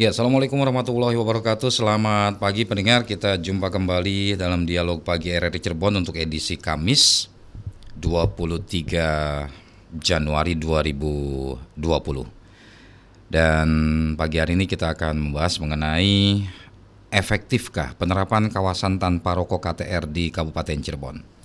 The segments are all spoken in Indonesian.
Ya, Assalamualaikum warahmatullahi wabarakatuh. Selamat pagi pendengar. Kita jumpa kembali dalam dialog pagi RRI Cirebon untuk edisi Kamis 23 Januari 2020. Dan pagi hari ini kita akan membahas mengenai efektifkah penerapan kawasan tanpa rokok KTR di Kabupaten Cirebon.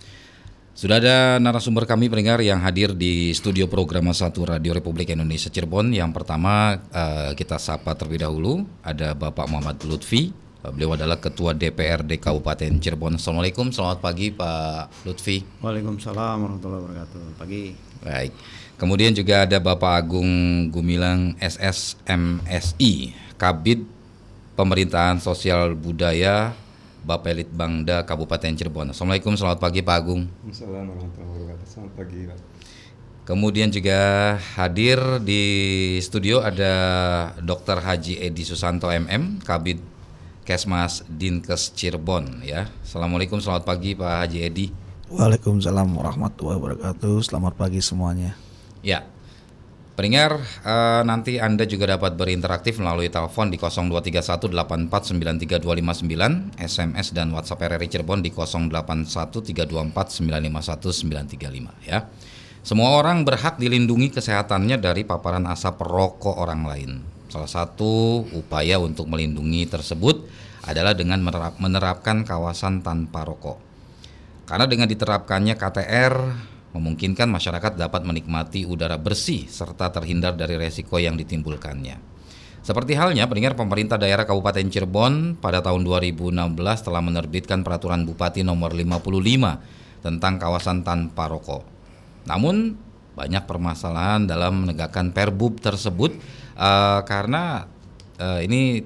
Sudah ada narasumber kami pendengar yang hadir di studio program satu Radio Republik Indonesia Cirebon. Yang pertama uh, kita sapa terlebih dahulu ada Bapak Muhammad Lutfi. Uh, beliau adalah Ketua DPRD Kabupaten Cirebon. Assalamualaikum, selamat pagi Pak Lutfi. Waalaikumsalam warahmatullahi wabarakatuh. Pagi. Baik. Kemudian juga ada Bapak Agung Gumilang SSMSI, Kabid Pemerintahan Sosial Budaya Bapak Elit Bangda Kabupaten Cirebon. Assalamualaikum, selamat pagi Pak Agung. Assalamualaikum warahmatullahi wabarakatuh. Selamat pagi Pak. Kemudian juga hadir di studio ada Dr. Haji Edi Susanto MM, Kabid Kesmas Dinkes Cirebon ya. Assalamualaikum, selamat pagi Pak Haji Edi. Waalaikumsalam warahmatullahi wabarakatuh. Selamat pagi semuanya. Ya, Pendengar, uh, nanti Anda juga dapat berinteraktif melalui telepon di 0231849329, SMS dan WhatsApp RRI Cirebon di 081324951935 ya. Semua orang berhak dilindungi kesehatannya dari paparan asap rokok orang lain. Salah satu upaya untuk melindungi tersebut adalah dengan menerap, menerapkan kawasan tanpa rokok. Karena dengan diterapkannya KTR memungkinkan masyarakat dapat menikmati udara bersih serta terhindar dari resiko yang ditimbulkannya. Seperti halnya pendengar pemerintah daerah Kabupaten Cirebon pada tahun 2016 telah menerbitkan peraturan Bupati nomor 55 tentang kawasan tanpa rokok. Namun banyak permasalahan dalam menegakkan perbub tersebut uh, karena uh, ini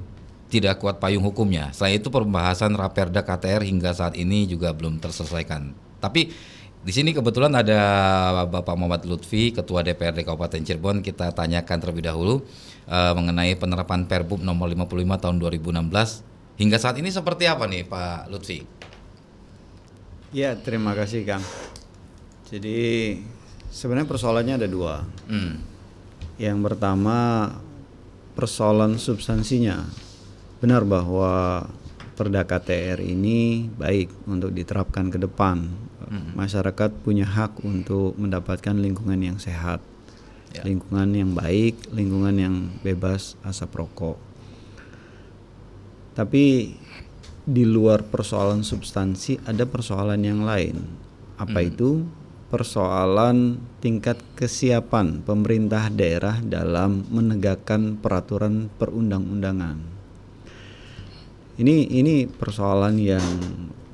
tidak kuat payung hukumnya. Selain itu pembahasan Raperda KTR hingga saat ini juga belum terselesaikan. Tapi di sini kebetulan ada Bapak Muhammad Lutfi, Ketua DPRD Kabupaten Cirebon. Kita tanyakan terlebih dahulu uh, mengenai penerapan Perbub nomor 55 tahun 2016. Hingga saat ini seperti apa nih Pak Lutfi? Ya, terima kasih Kang. Jadi sebenarnya persoalannya ada dua. Hmm. Yang pertama persoalan substansinya. Benar bahwa Perda KTR ini baik untuk diterapkan ke depan. Hmm. Masyarakat punya hak untuk mendapatkan lingkungan yang sehat, ya. lingkungan yang baik, lingkungan yang bebas asap rokok. Tapi di luar persoalan substansi ada persoalan yang lain. Apa hmm. itu? Persoalan tingkat kesiapan pemerintah daerah dalam menegakkan peraturan perundang-undangan. Ini ini persoalan yang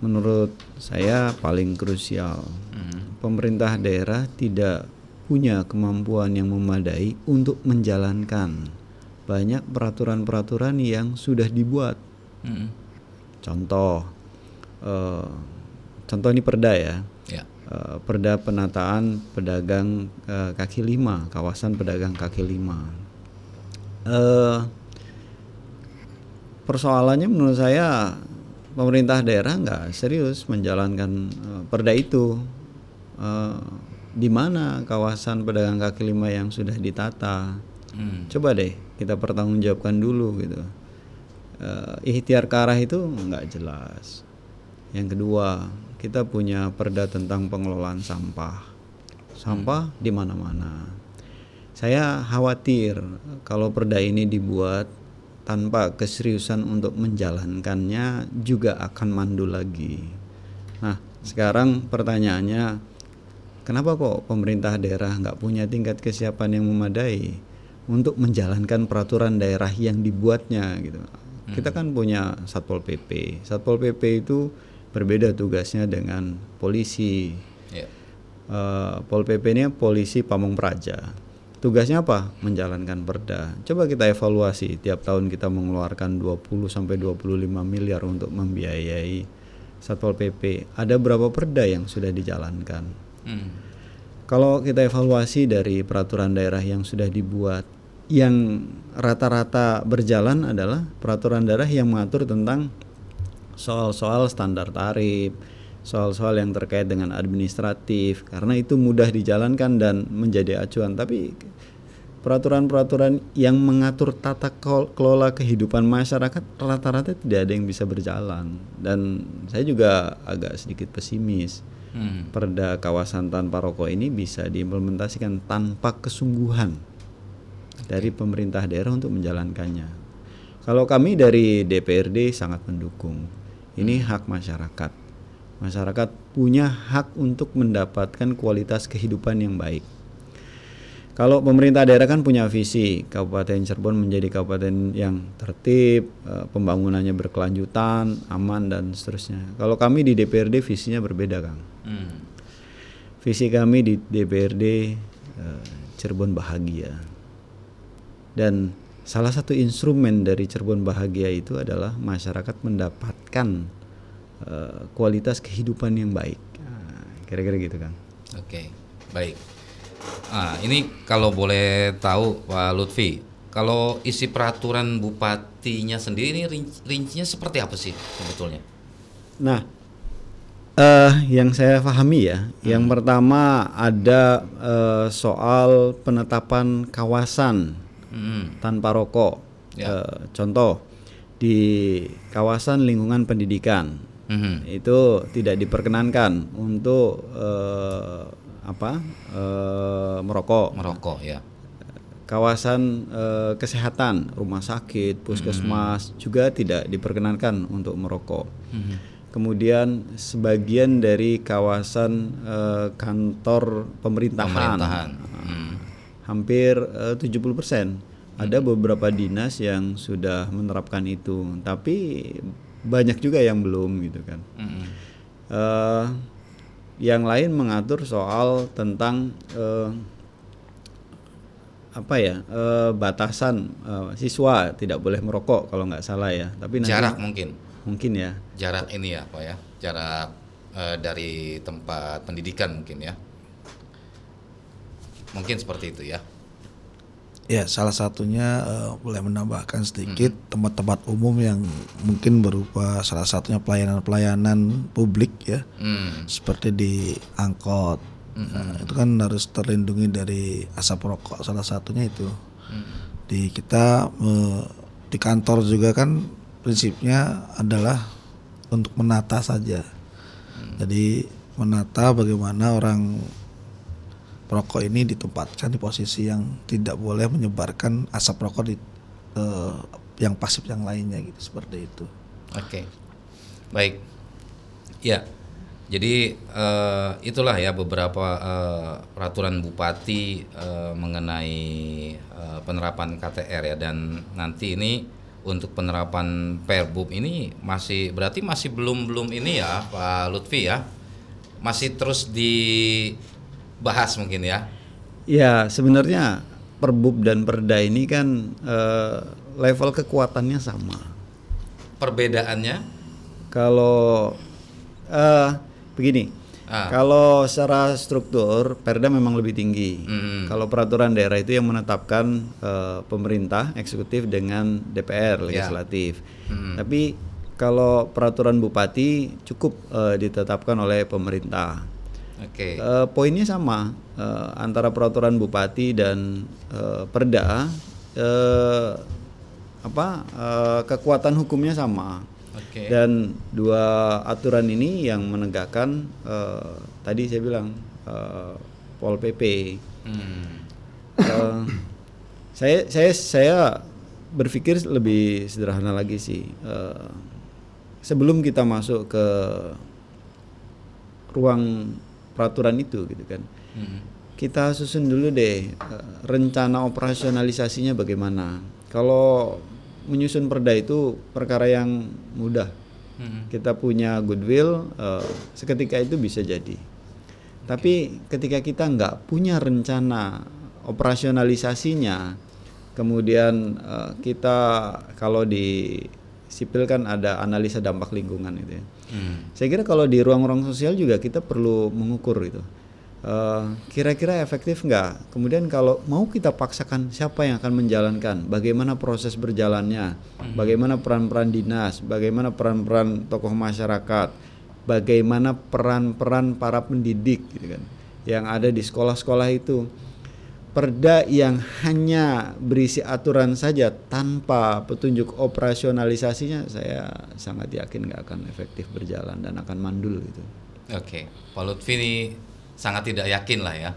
menurut saya paling krusial. Hmm. Pemerintah daerah tidak punya kemampuan yang memadai untuk menjalankan banyak peraturan-peraturan yang sudah dibuat. Hmm. Contoh, uh, contoh ini perda ya. ya. Uh, perda penataan pedagang uh, kaki lima, kawasan pedagang kaki lima. Uh, persoalannya menurut saya pemerintah daerah nggak serius menjalankan uh, perda itu. Uh, di mana kawasan pedagang kaki lima yang sudah ditata? Hmm. Coba deh kita pertanggungjawabkan dulu gitu. Uh, ikhtiar ke arah itu nggak jelas. Yang kedua, kita punya perda tentang pengelolaan sampah. Sampah hmm. di mana-mana. Saya khawatir kalau perda ini dibuat tanpa keseriusan untuk menjalankannya juga akan mandul lagi. Nah, sekarang pertanyaannya, kenapa kok pemerintah daerah nggak punya tingkat kesiapan yang memadai untuk menjalankan peraturan daerah yang dibuatnya gitu? Hmm. Kita kan punya satpol pp. Satpol pp itu berbeda tugasnya dengan polisi. Yeah. Uh, Pol PP ini polisi Pamong Praja. Tugasnya apa? Menjalankan perda. Coba kita evaluasi tiap tahun kita mengeluarkan 20 sampai 25 miliar untuk membiayai Satpol PP. Ada berapa perda yang sudah dijalankan? Hmm. Kalau kita evaluasi dari peraturan daerah yang sudah dibuat, yang rata-rata berjalan adalah peraturan daerah yang mengatur tentang soal-soal standar tarif, soal-soal yang terkait dengan administratif karena itu mudah dijalankan dan menjadi acuan tapi peraturan-peraturan yang mengatur tata kelola kehidupan masyarakat rata-rata tidak ada yang bisa berjalan dan saya juga agak sedikit pesimis Hmm. perda kawasan tanpa rokok ini bisa diimplementasikan tanpa kesungguhan dari pemerintah daerah untuk menjalankannya. Kalau kami dari DPRD sangat mendukung. Ini hak masyarakat. Masyarakat punya hak untuk mendapatkan kualitas kehidupan yang baik. Kalau pemerintah daerah kan punya visi Kabupaten Cirebon menjadi kabupaten yang tertib, eh, pembangunannya berkelanjutan, aman dan seterusnya. Kalau kami di DPRD visinya berbeda, Kang. Hmm. Visi kami di DPRD eh, Cirebon Bahagia. Dan salah satu instrumen dari Cirebon Bahagia itu adalah masyarakat mendapatkan eh, kualitas kehidupan yang baik. Nah, Kira-kira gitu, Kang. Oke, baik. Ah, ini kalau boleh tahu Pak Lutfi, kalau isi peraturan bupatinya sendiri ini rin- rincinya seperti apa sih sebetulnya? Nah, eh yang saya pahami ya, yang pertama ada eh, soal penetapan kawasan Hmm. tanpa rokok. Ya. Eh, contoh di kawasan lingkungan pendidikan Mhm. itu tidak diperkenankan untuk eh, apa eh, merokok. Merokok ya. Kawasan eh, kesehatan, rumah sakit, puskesmas juga tidak diperkenankan untuk merokok. Mhm. Kemudian sebagian dari kawasan eh, kantor pemerintahan, Pemerintahan. Hmm. hampir eh, 70% ada beberapa dinas yang sudah menerapkan itu, tapi banyak juga yang belum gitu kan. Mhm. Eh, yang lain mengatur soal tentang eh, apa ya eh, batasan eh, siswa tidak boleh merokok kalau nggak salah ya. Tapi nanti Jarak mungkin. mungkin ya. Jarak ini ya, Pak ya. Jarak eh, dari tempat pendidikan mungkin ya. Mungkin seperti itu ya. Ya, salah satunya eh, boleh menambahkan sedikit tempat-tempat umum yang mungkin berupa salah satunya pelayanan-pelayanan publik ya, Hmm. seperti di angkot. Nah, itu kan harus terlindungi dari asap rokok. Salah satunya itu. Di kita eh, di kantor juga kan prinsipnya adalah untuk menata saja. Jadi menata bagaimana orang perokok ini ditempatkan di posisi yang tidak boleh menyebarkan asap rokok di eh, yang pasif yang lainnya gitu seperti itu. Oke, baik. Ya, jadi eh, itulah ya beberapa eh, peraturan bupati eh, mengenai eh, penerapan KTR ya dan nanti ini untuk penerapan Perbub ini masih berarti masih belum belum ini ya Pak Lutfi ya masih terus dibahas mungkin ya. Ya sebenarnya perbub dan perda ini kan eh, level kekuatannya sama. Perbedaannya Kalau eh begini, Ah. kalau secara struktur perda memang lebih tinggi. Mm. Kalau peraturan daerah itu yang menetapkan eh, pemerintah eksekutif dengan DPR Ya. legislatif. Mm. Tapi kalau peraturan bupati cukup eh, ditetapkan oleh pemerintah. Oke. Eh, poinnya sama eh, antara peraturan bupati dan eh, perda eh, apa eh, kekuatan hukumnya sama Oke. dan dua aturan ini yang menegakkan eh, tadi saya bilang eh, pol pp Hmm. Eh, saya saya saya berpikir lebih sederhana lagi sih Eh, sebelum kita masuk ke ruang peraturan itu gitu kan Hmm. kita susun dulu deh eh, rencana operasionalisasinya bagaimana. Kalau menyusun perda itu perkara yang mudah. Hmm. Kita punya goodwill, eh, seketika itu bisa jadi. Tapi ketika kita nggak punya rencana operasionalisasinya, kemudian eh, kita kalau di sipil kan ada analisa dampak lingkungan itu ya. Hmm. Saya kira kalau di ruang-ruang sosial juga kita perlu mengukur itu. Eh, Kira-kira efektif nggak? Kemudian kalau mau kita paksakan siapa yang akan menjalankan? Bagaimana proses berjalannya? Bagaimana peran-peran dinas? Bagaimana peran-peran tokoh masyarakat? Bagaimana peran-peran para pendidik gitu kan? Yang ada di sekolah-sekolah itu. Perda yang hanya berisi aturan saja tanpa petunjuk operasionalisasinya saya sangat yakin nggak akan efektif berjalan dan akan mandul gitu. Oke, Pak Lutfi ini sangat tidak yakin lah ya.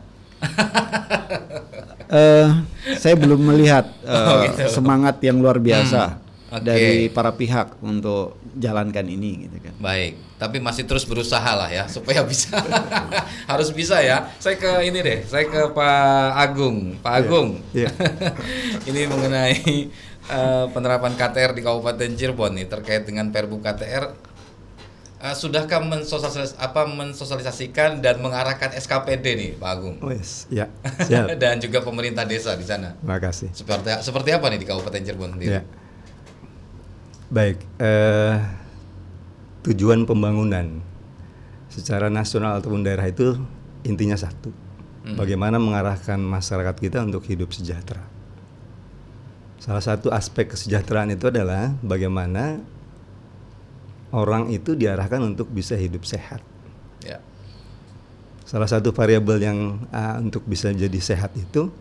Eh, saya belum melihat eh, Oh, gitu. semangat yang luar biasa Hmm, oke. dari para pihak untuk jalankan ini gitu kan. Baik, tapi masih terus berusaha lah ya supaya bisa. Harus bisa ya. Saya ke ini deh, saya ke Pak Agung. Pak Agung. Iya. ini mengenai eh, penerapan KTR di Kabupaten Cirebon nih terkait dengan Perbu KTR. Eh, sudahkah mensosialis apa mensosialisasikan dan mengarahkan SKPD nih, Pak Agung? Wes, ya, siap. dan juga pemerintah desa di sana. Terima kasih. Seperti seperti apa nih di Kabupaten Cirebon sendiri? Ya. Baik, eh, tujuan pembangunan secara nasional ataupun daerah itu intinya satu. Bagaimana mengarahkan masyarakat kita untuk hidup sejahtera. Salah satu aspek kesejahteraan itu adalah bagaimana orang itu diarahkan untuk bisa hidup sehat. Ya. Salah satu variabel yang ah, untuk bisa jadi sehat itu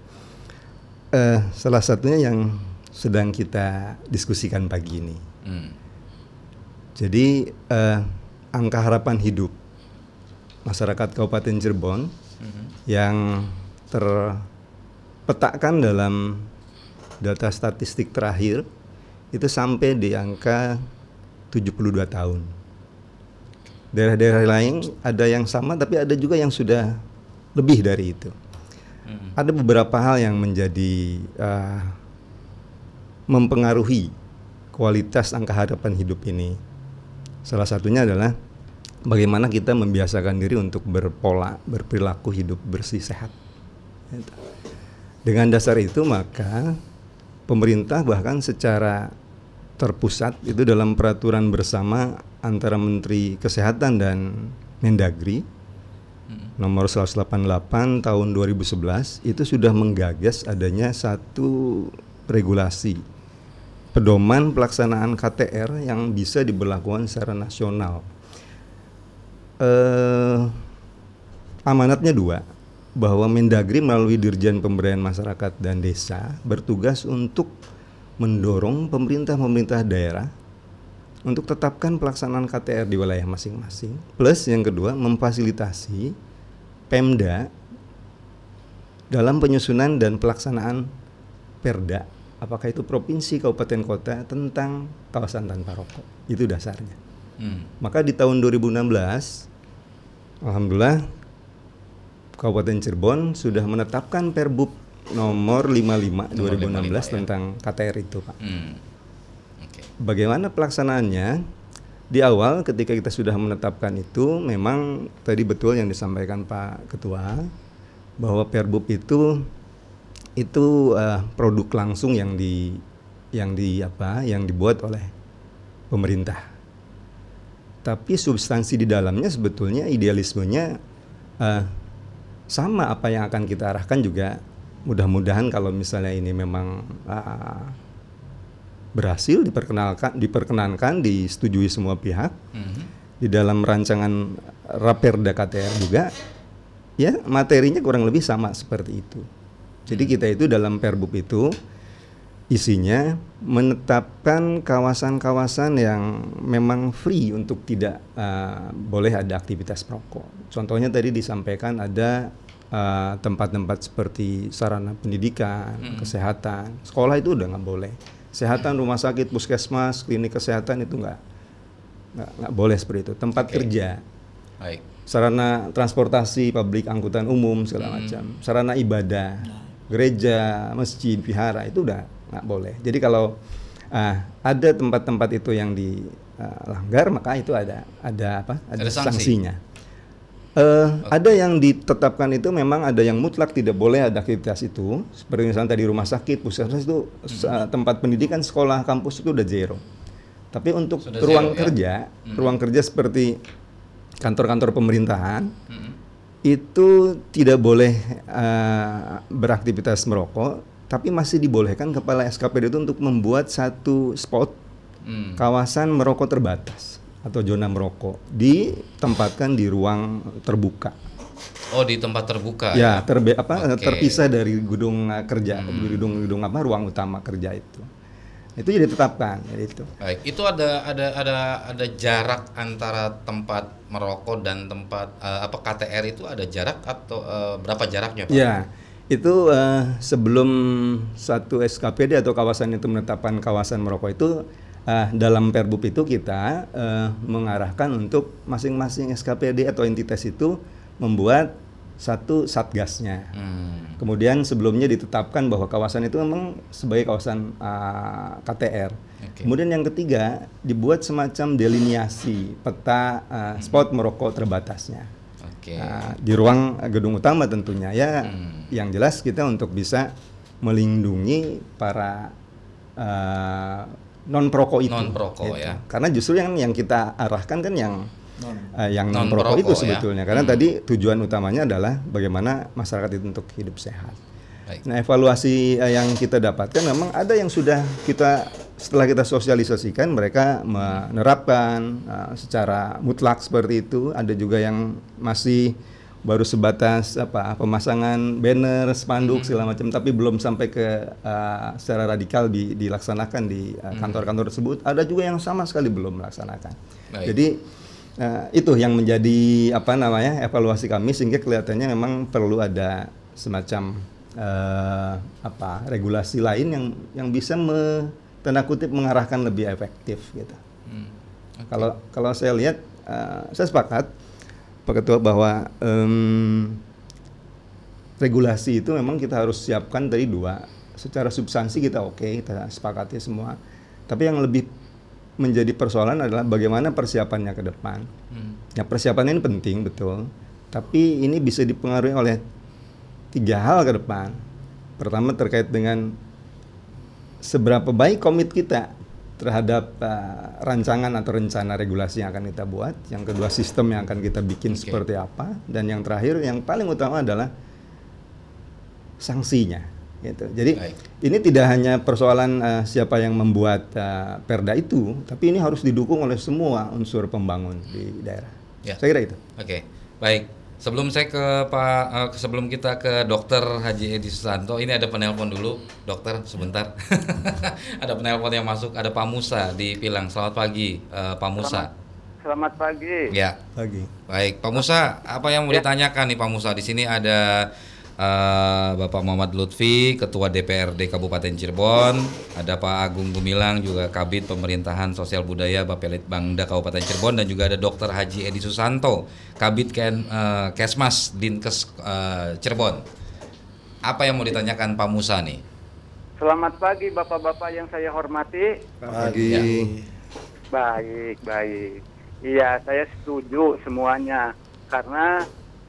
eh, salah satunya yang sedang kita diskusikan pagi ini. Hmm. Jadi eh, angka harapan hidup masyarakat Kabupaten Cirebon yang terpetakan dalam data statistik terakhir itu sampai di angka 72 tahun. Daerah-daerah lain ada yang sama tapi ada juga yang sudah lebih dari itu. Ada beberapa hal yang menjadi eh, mempengaruhi kualitas angka harapan hidup ini. Salah satunya adalah bagaimana kita membiasakan diri untuk berpola, berperilaku hidup bersih sehat. Dengan dasar itu maka pemerintah bahkan secara terpusat itu dalam peraturan bersama antara Menteri Kesehatan dan Mendagri nomor 188 tahun 2011 itu sudah menggagas adanya satu regulasi pedoman pelaksanaan KTR yang bisa diberlakukan secara nasional. Eh, amanatnya dua, bahwa Mendagri melalui Dirjen Pemberdayaan Masyarakat dan Desa bertugas untuk mendorong pemerintah-pemerintah daerah untuk tetapkan pelaksanaan KTR di wilayah masing-masing. Plus yang kedua memfasilitasi Pemda dalam penyusunan dan pelaksanaan Perda, apakah itu provinsi, kabupaten, kota tentang kawasan tanpa rokok. Itu dasarnya. Hmm. Maka di tahun 2016 alhamdulillah Kabupaten Cirebon sudah menetapkan Perbub nomor 55 Nomor 55, 2016 ya. tentang KTR itu, Pak. Hmm. Oke. Bagaimana pelaksanaannya? Di awal ketika kita sudah menetapkan itu memang tadi betul yang disampaikan Pak Ketua bahwa Perbub itu itu eh, produk langsung yang di yang di apa yang dibuat oleh pemerintah. Tapi substansi di dalamnya sebetulnya idealismenya eh, sama apa yang akan kita arahkan juga mudah-mudahan kalau misalnya ini memang ah, berhasil diperkenalkan diperkenankan disetujui semua pihak Mhm. di dalam rancangan Raperda KTR juga ya materinya kurang lebih sama seperti itu. Jadi kita itu dalam Perbub itu isinya menetapkan kawasan-kawasan yang memang free untuk tidak uh, boleh ada aktivitas merokok. Contohnya tadi disampaikan ada uh, tempat-tempat seperti sarana pendidikan, kesehatan, sekolah itu udah nggak boleh. Kesehatan, rumah sakit, puskesmas, klinik kesehatan itu nggak nggak boleh seperti itu. Tempat Oke. kerja, Baik. sarana transportasi, publik angkutan umum segala macam, sarana ibadah, gereja, masjid, vihara itu udah nggak boleh. Jadi kalau ah, ada tempat-tempat itu yang dilanggar maka itu ada ada apa? Ada, Ada sanksi. sanksinya. Eh, ada yang ditetapkan itu memang ada yang mutlak tidak boleh ada aktivitas itu seperti misalnya tadi rumah sakit puskesmas itu sa- tempat pendidikan sekolah kampus itu udah zero tapi untuk Sudah ruang zero, ya? kerja ruang kerja seperti kantor-kantor pemerintahan Mhm. Itu tidak boleh eh, beraktivitas merokok tapi masih dibolehkan kepala SKPD itu untuk membuat satu spot Hmm. kawasan merokok terbatas atau zona merokok ditempatkan di ruang terbuka. Oh di tempat terbuka Ya, terbe apa terpisah dari gedung uh, kerja, gedung gedung apa ruang utama kerja itu. Itu jadi ditetapkan, jadi itu. Baik, itu ada ada ada ada jarak antara tempat merokok dan tempat eh, apa KTR itu ada jarak atau eh, berapa jaraknya Pak? Ya, itu eh, sebelum satu SKPD atau kawasan itu menetapkan kawasan merokok itu eh, dalam Perbub itu kita eh, mengarahkan untuk masing-masing SKPD atau entitas itu membuat satu satgasnya. Hmm. Kemudian sebelumnya ditetapkan bahwa kawasan itu memang sebagai kawasan uh, KTR. Oke. Kemudian yang ketiga dibuat semacam deliniasi peta uh, spot merokok terbatasnya. Oke. Nah, di ruang uh, gedung utama tentunya ya. Hmm. Yang jelas kita untuk bisa melindungi para non perokok itu. Non-perokok, Gitu. ya. Karena justru yang yang kita arahkan kan yang uh, yang non perokok itu ya. sebetulnya. Karena Hmm. tadi tujuan utamanya adalah bagaimana masyarakat itu untuk hidup sehat. Baik. Nah, evaluasi eh, yang kita dapatkan memang ada yang sudah kita setelah kita sosialisasikan mereka menerapkan eh, secara mutlak seperti itu. Ada juga yang masih baru sebatas apa pemasangan banner, spanduk segala macam tapi belum sampai ke eh, secara radikal di- dilaksanakan di eh, kantor-kantor tersebut. Ada juga yang sama sekali belum melaksanakan. Baik. Jadi eh, itu yang menjadi apa namanya evaluasi kami sehingga kelihatannya memang perlu ada semacam eh, apa regulasi lain yang yang bisa me, tanda kutip mengarahkan lebih efektif gitu. Hmm. Kalau kalau saya lihat eh, saya sepakat Pak Ketua bahwa em, regulasi itu memang kita harus siapkan dari dua. Secara substansi kita oke, kita sepakati semua. Tapi yang lebih menjadi persoalan adalah bagaimana persiapannya ke depan. Hmm. Ya persiapan ini penting betul, tapi ini bisa dipengaruhi oleh tiga hal ke depan. Pertama terkait dengan seberapa baik komit kita terhadap uh, rancangan atau rencana regulasi yang akan kita buat. Yang kedua sistem yang akan kita bikin Oke. seperti apa. Dan yang terakhir yang paling utama adalah sanksinya. Gitu. Jadi Baik. ini tidak hanya persoalan uh, siapa yang membuat uh, perda itu, tapi ini harus didukung oleh semua unsur pembangun di daerah. Ya. Saya kira itu. Oke, baik. Sebelum saya ke Pak, eh, sebelum kita ke Dokter Haji Edi Susanto, ini ada penelpon dulu, Dokter, sebentar. ada penelpon yang masuk, ada Pak Musa di Pilang. Selamat pagi, eh, Pak Musa. Selamat pagi. Ya, Lagi. baik, Pak Musa, apa yang mau ditanyakan nih Pak Musa? Di sini ada eh, Bapak Muhammad Lutfi, Ketua DPRD Kabupaten Cirebon, ada Pak Agung Gumilang, juga Kabit Pemerintahan Sosial Budaya Bapelit Bangda Kabupaten Cirebon, dan juga ada Dr. Haji Edi Susanto, Kabit Ken, eh, Kesmas Dinkes eh, Cirebon. Apa yang mau ditanyakan Pak Musa nih? Selamat pagi Bapak-bapak yang saya hormati. Pagi. Ya. Baik, baik. Iya, saya setuju semuanya karena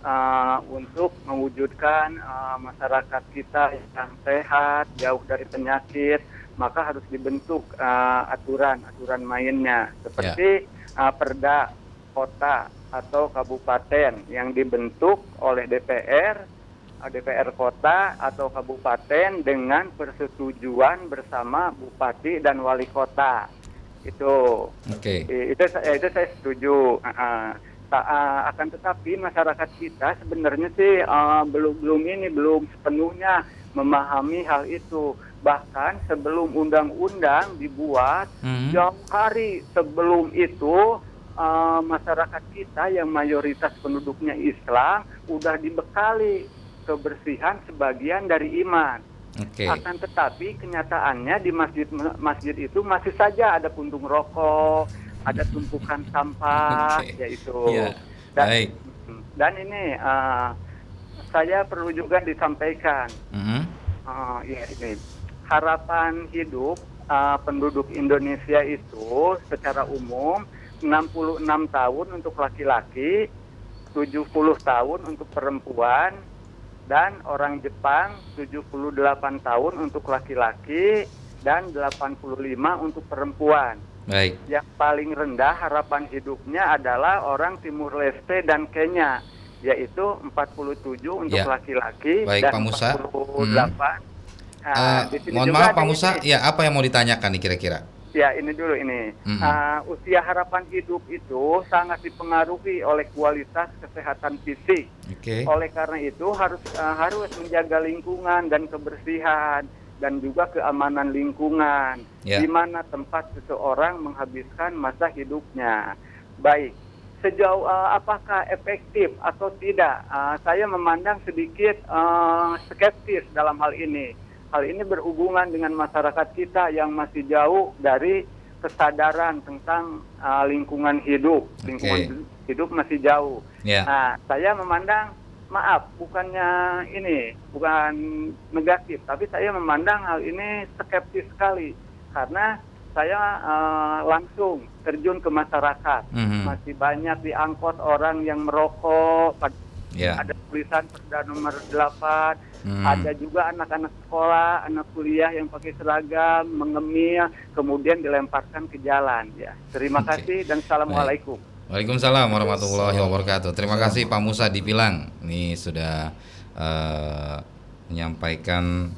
uh, untuk mewujudkan uh, masyarakat kita yang sehat, jauh dari penyakit, maka harus dibentuk uh, aturan-aturan mainnya. Seperti uh, perda kota atau kabupaten yang dibentuk oleh DPR uh, DPR kota atau kabupaten dengan persetujuan bersama bupati dan wali kota. Itu. Oke. I- itu sa- itu saya setuju. Ah, ah. Ta- ah, akan tetapi masyarakat kita sebenarnya sih ah, belum belum ini belum sepenuhnya memahami hal itu bahkan sebelum undang-undang dibuat Mhm. jauh hari sebelum itu ah, masyarakat kita yang mayoritas penduduknya Islam udah dibekali kebersihan sebagian dari iman Oke. akan tetapi kenyataannya di masjid masjid itu masih saja ada puntung rokok, ada tumpukan sampah, Oke. yaitu. Iya. Dan, Baik. dan ini eh, saya perlu juga disampaikan, Mhm. eh, ya ini harapan hidup eh, penduduk Indonesia itu secara umum 66 tahun untuk laki-laki, 70 tahun untuk perempuan, dan orang Jepang 78 tahun untuk laki-laki dan 85 untuk perempuan. Baik. Yang paling rendah harapan hidupnya adalah orang Timur Leste dan Kenya, yaitu 47 untuk Ya. laki-laki Baik, dan Pak Musa. 48. Nah, Eh, di sini mohon maaf Pak Musa, ini. ya apa yang mau ditanyakan nih kira-kira? Ya, ini dulu ini. Mhm. Ah, usia harapan hidup itu sangat dipengaruhi oleh kualitas kesehatan fisik. Oke. Oleh karena itu harus ah, harus menjaga lingkungan dan kebersihan dan juga keamanan lingkungan Ya. di mana tempat seseorang menghabiskan masa hidupnya. Baik. Sejauh ah, apakah efektif atau tidak? Ah, saya memandang sedikit ah, skeptis dalam hal ini. Hal ini berhubungan dengan masyarakat kita yang masih jauh dari kesadaran tentang ah, lingkungan hidup. Lingkungan hidup masih jauh. Ya. Nah, saya memandang maaf, bukannya ini, bukan negatif, tapi saya memandang hal ini skeptis sekali karena saya eh, langsung terjun ke masyarakat. Mhm. Masih banyak diangkut orang yang merokok, Ya. ada tulisan perda nomor 8, Hmm. ada juga anak-anak sekolah, anak kuliah yang pakai seragam, mengemil, kemudian dilemparkan ke jalan ya. Terima Oke. kasih dan assalamualaikum. Waalaikumsalam warahmatullahi wabarakatuh. Terima kasih Pak Musa Dipilang. Ini sudah eh, menyampaikan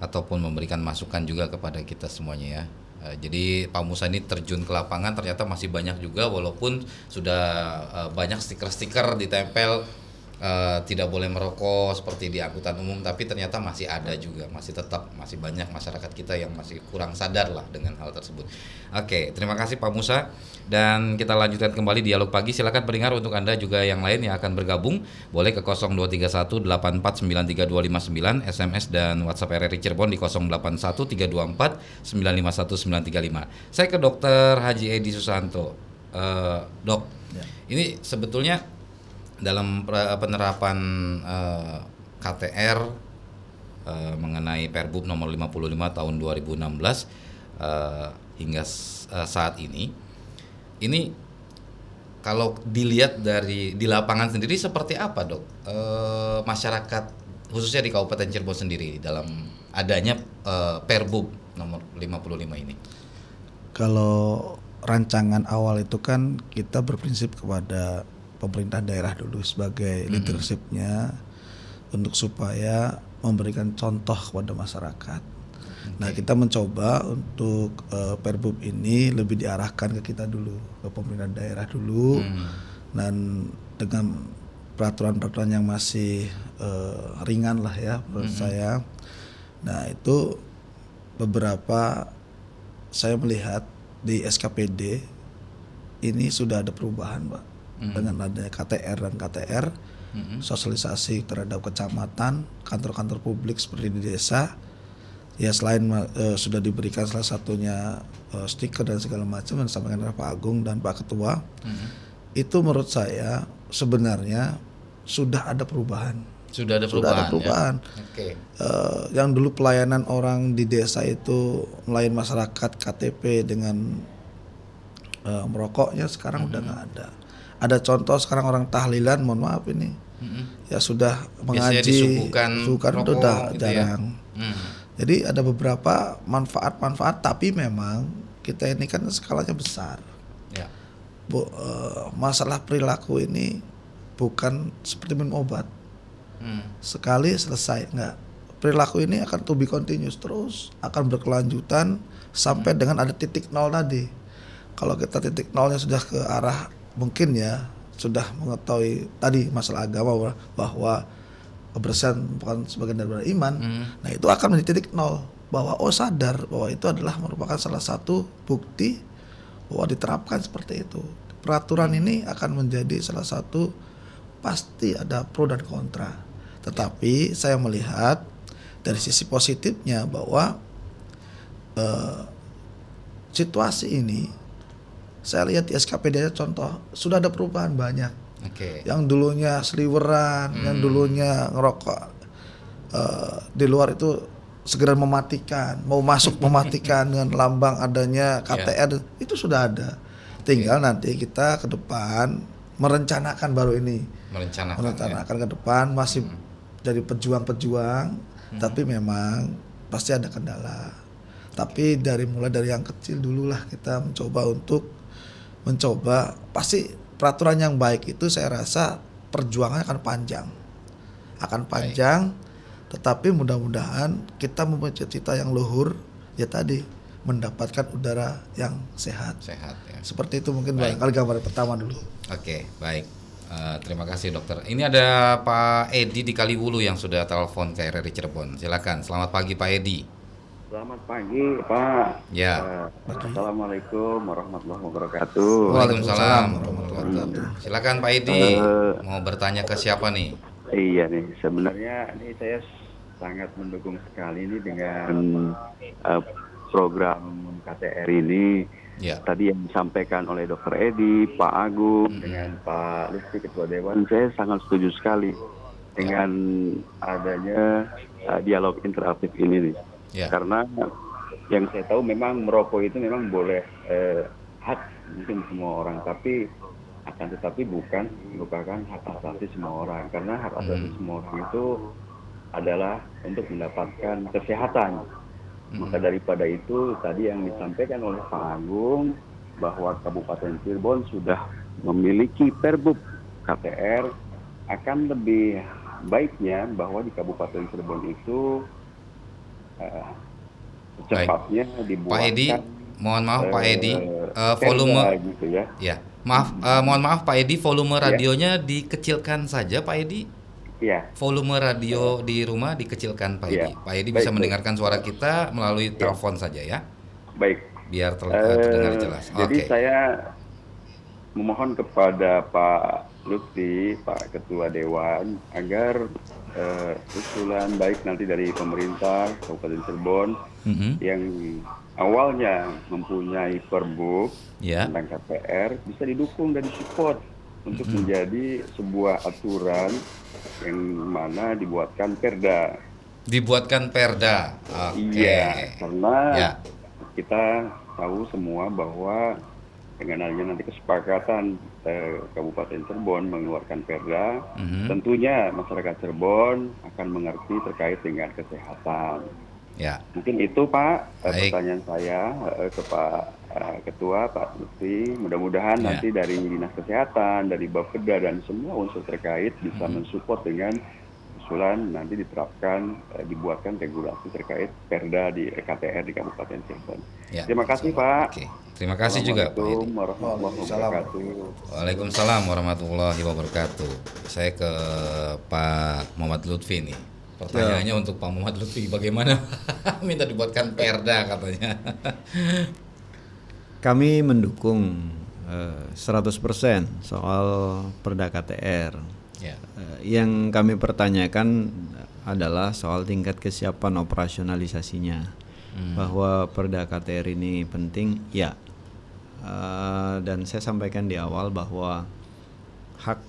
ataupun memberikan masukan juga kepada kita semuanya ya. Eh, jadi Pak Musa ini terjun ke lapangan ternyata masih banyak juga walaupun sudah eh, banyak stiker-stiker ditempel eh, tidak boleh merokok seperti di angkutan umum tapi ternyata masih ada juga masih tetap masih banyak masyarakat kita yang masih kurang sadar lah dengan hal tersebut. Oke, terima kasih Pak Musa dan kita lanjutkan kembali dialog pagi. Silakan pendengar untuk Anda juga yang lain yang akan bergabung boleh ke 0231 849329 SMS dan WhatsApp RRI Cirebon di 081 324 951 935. Saya ke Dokter Haji Edi Susanto. Eh, dok, ini sebetulnya dalam penerapan eh, KTR eh, mengenai Perbub nomor 55 tahun 2016 eh, hingga saat ini. Ini kalau dilihat dari di lapangan sendiri seperti apa dok? Masyarakat khususnya di Kabupaten Cirebon sendiri dalam adanya eh, Perbub nomor 55 ini? Kalau rancangan awal itu kan kita berprinsip kepada pemerintah daerah dulu sebagai leadershipnya untuk supaya memberikan contoh kepada masyarakat. Nah kita mencoba untuk eh, perbub ini lebih diarahkan ke kita dulu ke pemerintah daerah dulu dan dengan peraturan-peraturan yang masih eh, ringan lah ya menurut saya. Nah itu beberapa saya melihat di SKPD ini sudah ada perubahan, Pak. Dengan adanya KTR dan KTR, sosialisasi terhadap kecamatan, kantor-kantor publik seperti di desa, ya selain eh, sudah diberikan salah satunya eh, stiker dan segala macam yang disampaikan oleh Pak Agung dan Pak Ketua, itu menurut saya sebenarnya sudah ada perubahan. sudah ada Sudah perubahan, ada perubahan. ya? oke Eh, yang dulu pelayanan orang di desa itu melayani masyarakat KTP dengan merokoknya sekarang udah nggak ada. Ada contoh sekarang orang tahlilan, mohon maaf ini, ya sudah mengaji, disuguhkan suguhkan itu udah gitu ya. jarang. Hmm. Jadi ada beberapa manfaat-manfaat, tapi memang kita ini kan skalanya besar. ya Bu, eh, masalah perilaku ini bukan seperti minum obat Hmm. sekali selesai nggak perilaku ini akan to be continuous terus akan berkelanjutan sampai dengan ada titik nol tadi kalau kita titik nolnya sudah ke arah mungkin ya sudah mengetahui tadi masalah agama bahwa, kebersihan bukan sebagian dari iman. Nah itu akan menjadi titik nol bahwa oh sadar bahwa itu adalah merupakan salah satu bukti bahwa diterapkan seperti itu. Peraturan ini akan menjadi salah satu pasti ada pro dan kontra. Tetapi saya melihat dari sisi positifnya bahwa eh, situasi ini saya lihat di SKPD contoh sudah ada perubahan banyak. Oke. Yang dulunya seliweran yang dulunya ngerokok eh, di luar itu segera mematikan mau masuk mematikan dengan lambang adanya KTR itu sudah ada. Tinggal nanti kita ke depan merencanakan baru ini. Merencanakan ya. merencanakan ke depan masih jadi pejuang-pejuang tapi memang pasti ada kendala. Tapi dari mulai dari yang kecil dulu lah kita mencoba untuk mencoba pasti peraturan yang baik itu saya rasa perjuangannya akan panjang akan panjang tetapi mudah-mudahan kita mempunyai cita yang luhur ya tadi mendapatkan udara yang sehat. Sehat ya. Seperti itu mungkin Baik. barangkali gambaran pertama dulu. Oke, baik. Eh, terima kasih dokter. Ini ada Pak Edi di Kaliwulu yang sudah telepon ke RRI Cirebon. Silakan. Selamat pagi Pak Edi. Selamat pagi, Pak. Ya. Eh, Assalamualaikum warahmatullahi wabarakatuh. Waalaikumsalam warahmatullahi wabarakatuh. Silakan Pak Edi. Eh. Mau bertanya ke siapa nih? Iya nih, sebenarnya ini saya sangat mendukung sekali ini dengan eh, program KTR ini. Ya. Tadi yang disampaikan oleh Dr. Edi, Pak Agung, dengan Pak Lutfi Ketua Dewan, saya sangat setuju sekali dengan adanya eh, dialog interaktif ini nih. Ya. Karena yang saya tahu memang merokok itu memang boleh eh, hak mungkin semua orang, tapi akan tetapi bukan merupakan hak asasi semua orang. Karena hak asasi semua orang itu adalah untuk mendapatkan kesehatan. Maka daripada itu tadi yang disampaikan oleh Pak Agung bahwa Kabupaten Cirebon sudah memiliki Perbub KTR akan lebih baiknya bahwa di Kabupaten Cirebon itu eh, secepatnya dibuatkan Pak Edi, mohon maaf Pak eh, Edi, eh, perda volume gitu ya. ya. Maaf, eh, mohon maaf Pak Edi, volume radionya dikecilkan saja Pak Edi. Iya. Volume radio di rumah dikecilkan Pak Iya. Edi. Pak Edi Baik, bisa baik. mendengarkan suara kita melalui telepon saja ya, Baik. biar ter- Eh, terdengar jelas. Jadi Oke. saya memohon kepada Pak Lutfi, Pak Ketua Dewan, agar eh, usulan baik nanti dari pemerintah Kabupaten Cirebon Mhm. yang awalnya mempunyai perbuk Ya. tentang KPR bisa didukung dan disupport untuk menjadi sebuah aturan yang mana dibuatkan perda. Dibuatkan perda. Oke. Iya, karena Ya. kita tahu semua bahwa dengan adanya nanti kesepakatan eh, Kabupaten Cirebon mengeluarkan perda, Mhm. tentunya masyarakat Cirebon akan mengerti terkait dengan kesehatan. Ya. Mungkin itu Pak eh, Baik. pertanyaan saya eh, ke Pak eh, Ketua Pak Lutfi. Mudah-mudahan Ya. nanti dari Dinas Kesehatan, dari Bapeda dan semua unsur terkait bisa Mm-hmm. mensupport dengan usulan nanti diterapkan eh, dibuatkan regulasi terkait Perda di KTR di Kabupaten Cirebon. Ya. Terima kasih Pak. Oke. Terima kasih juga Pak Edi. Assalamualaikum warahmatullahi wabarakatuh. Waalaikumsalam warahmatullahi wabarakatuh. Saya ke Pak Muhammad Lutfi nih. Pertanyaannya untuk Pak Muhammad Lutfi bagaimana minta dibuatkan perda katanya. Kami mendukung eh, 100% soal Perda KTR. Ya. Eh, yang kami pertanyakan adalah soal tingkat kesiapan operasionalisasinya. Bahwa Perda KTR ini penting, ya. Eh, dan saya sampaikan di awal bahwa hak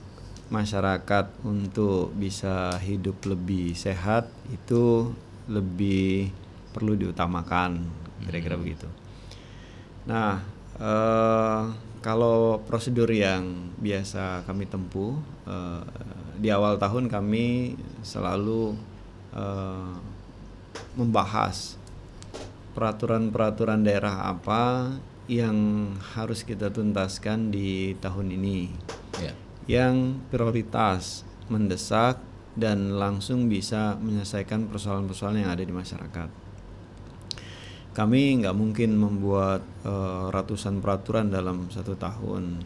masyarakat untuk bisa hidup lebih sehat itu lebih perlu diutamakan, kira-kira begitu. Nah, eh, kalau prosedur yang biasa kami tempuh eh, di awal tahun kami selalu eh, membahas peraturan-peraturan daerah apa yang harus kita tuntaskan di tahun ini Ya. yang prioritas mendesak dan langsung bisa menyelesaikan persoalan-persoalan yang ada di masyarakat. Kami nggak mungkin membuat eh, ratusan peraturan dalam satu tahun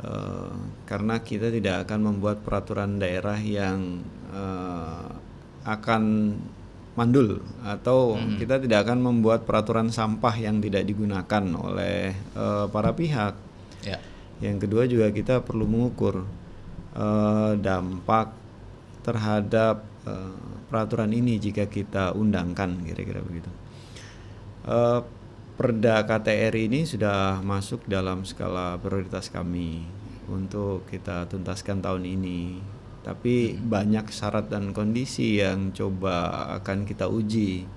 Eh, karena kita tidak akan membuat peraturan daerah yang eh, akan mandul atau kita tidak akan membuat peraturan sampah yang tidak digunakan oleh eh, para pihak. Ya. Yang kedua juga kita perlu mengukur eh, dampak terhadap eh, peraturan ini jika kita undangkan kira-kira begitu. Eh, Perda KTR ini sudah masuk dalam skala prioritas kami untuk kita tuntaskan tahun ini. Tapi banyak syarat dan kondisi yang coba akan kita uji.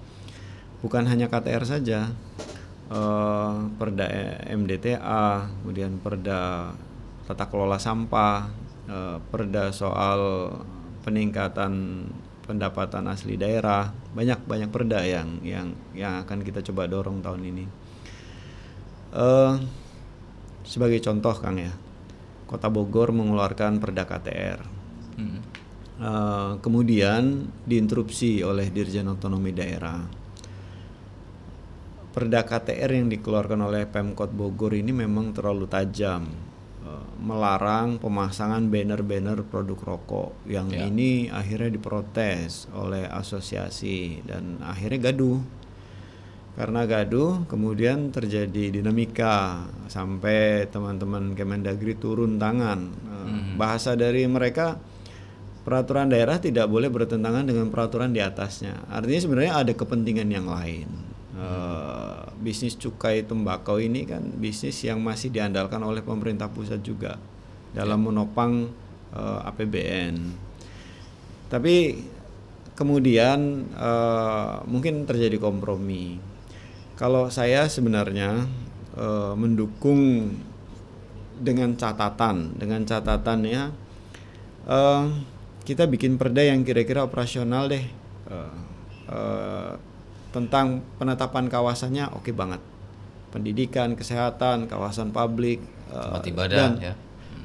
Bukan hanya KTR saja, eh, Perda MDTA, kemudian Perda tata kelola sampah, eh, Perda soal peningkatan pendapatan asli daerah, banyak banyak perda yang yang yang akan kita coba dorong tahun ini. Eh, sebagai contoh Kang ya, Kota Bogor mengeluarkan Perda KTR. Mm. Eh, kemudian diinterupsi oleh Dirjen Otonomi Daerah. Perda KTR yang dikeluarkan oleh Pemkot Bogor ini memang terlalu tajam melarang pemasangan banner-banner produk rokok yang Ya. ini akhirnya diprotes oleh asosiasi dan akhirnya gaduh. Karena gaduh kemudian terjadi dinamika sampai teman-teman Kemendagri turun tangan. Eh, bahasa dari mereka peraturan daerah tidak boleh bertentangan dengan peraturan di atasnya. Artinya sebenarnya ada kepentingan yang lain. Eh, bisnis cukai tembakau ini kan bisnis yang masih diandalkan oleh pemerintah pusat juga dalam menopang eh, APBN tapi kemudian eh, mungkin terjadi kompromi. Kalau saya sebenarnya eh, mendukung dengan catatan, dengan catatannya eh, kita bikin perda yang kira-kira operasional deh. Eh, eh, tentang penetapan kawasannya oke banget. Pendidikan, kesehatan, kawasan publik, Tempat ibadah, dan ya.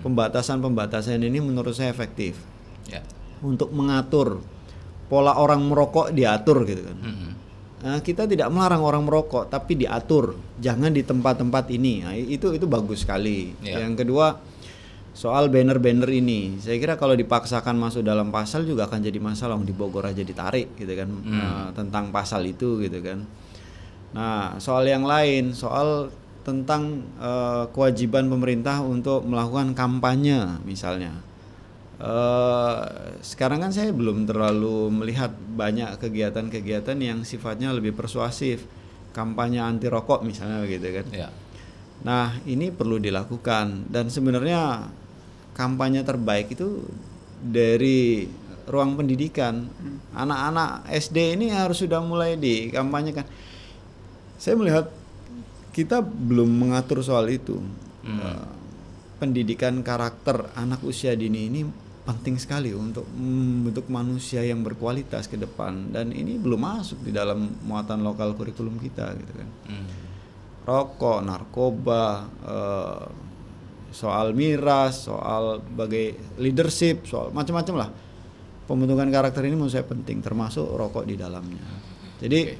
pembatasan-pembatasan ini menurut saya efektif Ya. untuk mengatur pola orang merokok diatur gitu kan. Mm-mm. Nah, kita tidak melarang orang merokok tapi diatur, jangan di tempat-tempat ini. Nah, itu itu bagus sekali. Ya. Yang kedua soal banner-banner ini, saya kira kalau dipaksakan masuk dalam pasal juga akan jadi masalah. Di Bogor aja ditarik gitu kan Nah, tentang pasal itu gitu kan. Nah, soal yang lain, soal tentang eh, kewajiban pemerintah untuk melakukan kampanye misalnya. Eh, sekarang kan saya belum terlalu melihat banyak kegiatan-kegiatan yang sifatnya lebih persuasif, kampanye anti rokok misalnya gitu kan. Ya. Nah, ini perlu dilakukan dan sebenarnya kampanye terbaik itu dari ruang pendidikan. Anak-anak SD ini harus sudah mulai dikampanyekan. Saya melihat kita belum mengatur soal itu. Eh, pendidikan karakter anak usia dini ini penting sekali untuk membentuk manusia yang berkualitas ke depan dan ini belum masuk di dalam muatan lokal kurikulum kita gitu kan Mm. rokok, narkoba, eh, soal miras, soal bagai leadership, soal macam-macam lah. Pembentukan karakter ini menurut saya penting, termasuk rokok di dalamnya. Jadi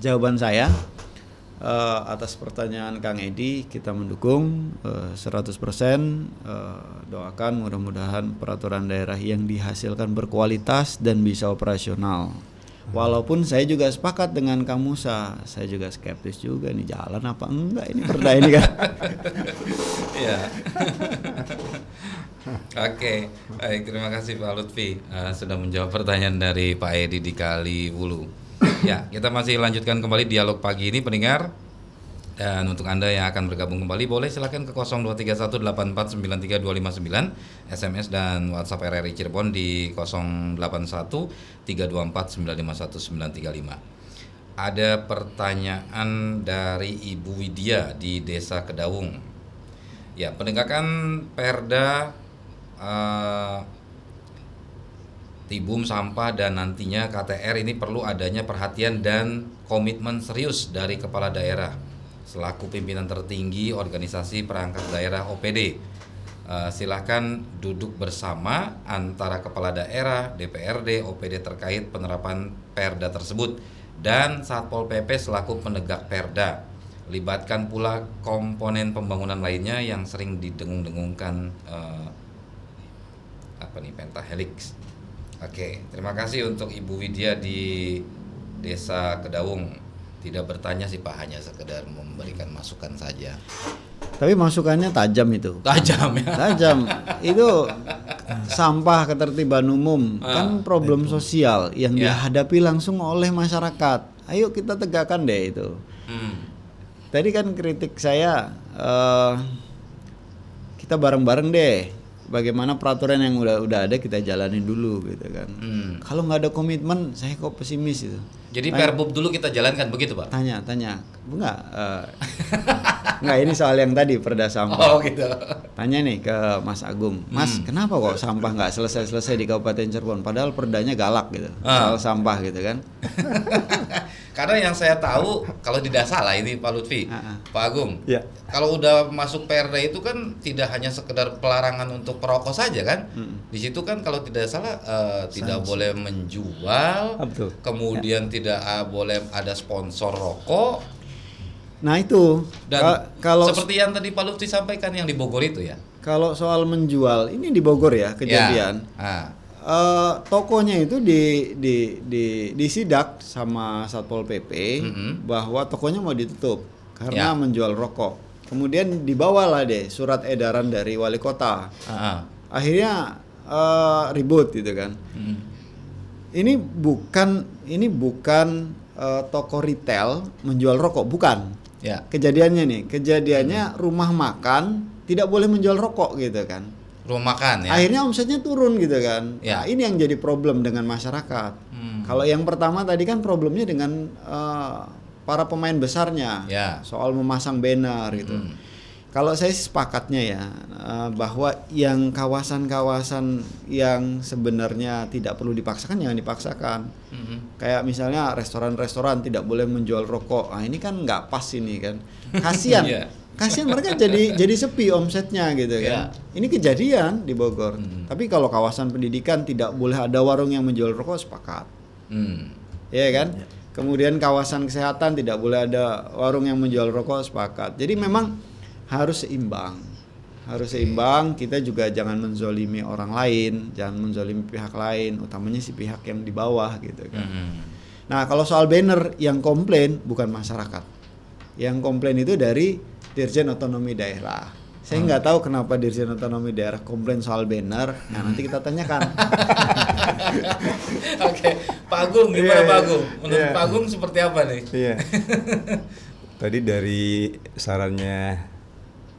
jawaban saya eh, atas pertanyaan Kang Edi kita mendukung eh, 100% eh, doakan mudah-mudahan peraturan daerah yang dihasilkan berkualitas dan bisa operasional. Walaupun saya juga sepakat dengan Kang Musa, saya juga skeptis juga nih jalan apa enggak ini perda ini kan. Iya. Oke, baik terima kasih Pak Lutfi eh, sudah menjawab pertanyaan dari Pak Edi di Kali Wulu. Ya, kita masih lanjutkan kembali dialog pagi ini pendengar. Dan untuk Anda yang akan bergabung kembali boleh silakan ke 0231849329 SMS dan WhatsApp RRI Cirebon di 081324951935. Ada pertanyaan dari Ibu Widya di Desa Kedawung. Ya, penegakan Perda eh, Tibum sampah dan nantinya KTR ini perlu adanya perhatian dan komitmen serius dari kepala daerah selaku pimpinan tertinggi organisasi perangkat daerah OPD. Eh, silahkan duduk bersama antara kepala daerah, DPRD, OPD terkait penerapan Perda tersebut dan Satpol PP selaku penegak Perda. Libatkan pula komponen pembangunan lainnya yang sering didengung-dengungkan eh, apa nih pentahelix. Oke, terima kasih untuk Ibu Widya di Desa Kedawung. Tidak bertanya sih Pak, hanya sekedar memberikan masukan saja. Tapi masukannya tajam itu. Tajam ya. Tajam. Itu sampah ketertiban umum Ah, kan problem sosial yang Ya. dihadapi langsung oleh masyarakat. Ayo kita tegakkan deh itu. Hmm. Tadi kan kritik saya eh, kita bareng-bareng deh. Bagaimana peraturan yang udah udah ada kita jalanin dulu gitu kan. Hmm. Kalau nggak ada komitmen, saya kok pesimis itu. Jadi Perbub dulu kita jalankan begitu Pak? Tanya, tanya, enggak, eh, enggak ini soal yang tadi perda Oh sampah. gitu. Tanya nih ke Mas Agung, Mas, kenapa kok sampah nggak selesai-selesai di Kabupaten Cirebon? Padahal perdanya galak gitu, Ah. soal sampah gitu kan. Karena yang saya tahu kalau tidak salah ini Pak Lutfi, Ah, ah. Pak Agung. Ya. Kalau udah masuk Perda itu kan tidak hanya sekedar pelarangan untuk perokok saja kan? Di situ kan kalau tidak salah eh, tidak boleh menjual, Ah, betul. kemudian tidak ah, boleh ada sponsor rokok, Nah itu Dan Ka- kalau seperti yang tadi Pak Lutfi sampaikan yang di Bogor itu ya. kalau soal menjual ini di Bogor ya kejadian. Ya. Ah. Eh, tokonya itu di di di disidak sama satpol pp Mhm. bahwa tokonya mau ditutup karena Ya. menjual rokok. Kemudian dibawalah deh surat edaran dari wali kota. Ah, ah. Akhirnya eh, ribut gitu kan. Mm. Ini bukan ini bukan eh, toko retail menjual rokok, bukan. Ya. Kejadiannya nih, kejadiannya rumah makan tidak boleh menjual rokok gitu kan. Rumah makan ya. Akhirnya omsetnya turun gitu kan. Ya. Nah, ini yang jadi problem dengan masyarakat. Hmm. Kalau yang pertama tadi kan problemnya dengan eh, para pemain besarnya Ya. soal memasang banner gitu. Hmm. Kalau saya sepakatnya ya eh, bahwa yang kawasan-kawasan yang sebenarnya tidak perlu dipaksakan jangan dipaksakan. Mhm. Kayak misalnya restoran-restoran tidak boleh menjual rokok. Ah ini kan nggak pas ini kan. Kasihan. Iya. Kasihan mereka jadi jadi sepi omsetnya gitu kan. Iya. Ini kejadian di Bogor. Hmm. Tapi kalau kawasan pendidikan tidak boleh ada warung yang menjual rokok sepakat. Hmm. Iya kan? Kemudian kawasan kesehatan tidak boleh ada warung yang menjual rokok sepakat. Jadi memang harus seimbang. Harus seimbang, kita juga jangan menzolimi orang lain, jangan menzolimi pihak lain, utamanya si pihak yang di bawah gitu kan. Mhm. Nah, kalau soal banner yang komplain bukan masyarakat. Yang komplain itu dari Dirjen Otonomi Daerah. Saya nggak tahu kenapa Dirjen Otonomi Daerah komplain soal banner. Nah, nanti kita tanyakan. Oke, Pak Agung gimana Iya, Pak Agung? Menurut iya. Pak Agung seperti apa nih? Iya. tadi dari sarannya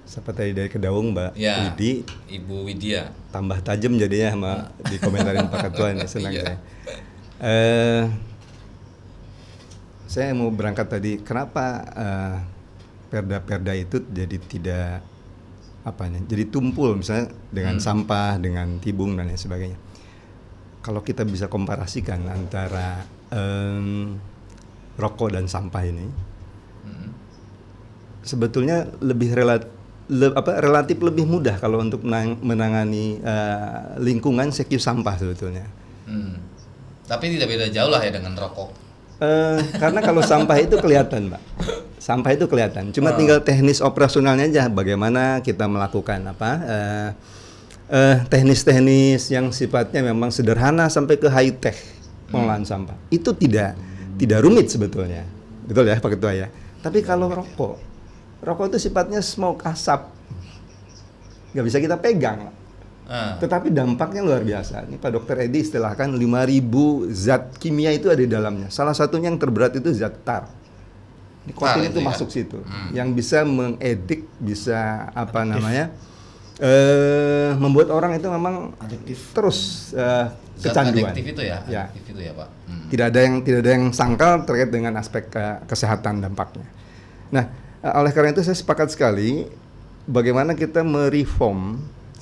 siapa tadi dari Kedaung Mbak Ya. Widi Ibu Widya. tambah tajam jadinya sama dikomentarin Pak Ketua ini senang Iya. saya. Eh, saya mau berangkat tadi kenapa eh, perda-perda itu jadi tidak apa nih jadi tumpul misalnya dengan Hmm. sampah dengan tibung dan lain sebagainya kalau kita bisa komparasikan antara em, rokok dan sampah ini Mhm. sebetulnya lebih relat, le- apa, relatif lebih mudah kalau untuk menang- menangani eh, lingkungan sekiu sampah sebetulnya. Hmm. Tapi tidak beda jauh lah ya dengan rokok. Eh, karena kalau sampah itu kelihatan, Mbak. Sampah itu kelihatan. Cuma tinggal teknis operasionalnya aja. Bagaimana kita melakukan apa? eh, eh, teknis-teknis yang sifatnya memang sederhana sampai ke high tech pengolahan sampah. Itu tidak tidak rumit sebetulnya. Betul ya, Pak Ketua ya. Tapi kalau rokok, rokok itu sifatnya smoke asap. nggak bisa kita pegang. Ah. Tetapi dampaknya luar biasa. Ini Pak Dokter Edi istilahkan 5000 zat kimia itu ada di dalamnya. Salah satunya yang terberat itu zat tar. Ini Tar kotin itu itu ya? masuk situ. Hmm. Yang bisa mengedik, bisa apa namanya? eh membuat orang itu memang Adiktif. terus eh, Zat kecanduan. adiktif itu ya? Ya. Adiktif itu ya, Pak. Hmm. Tidak ada yang tidak ada yang sangkal terkait dengan aspek ke- kesehatan dampaknya. Nah, eh, oleh karena itu saya sepakat sekali bagaimana kita mereform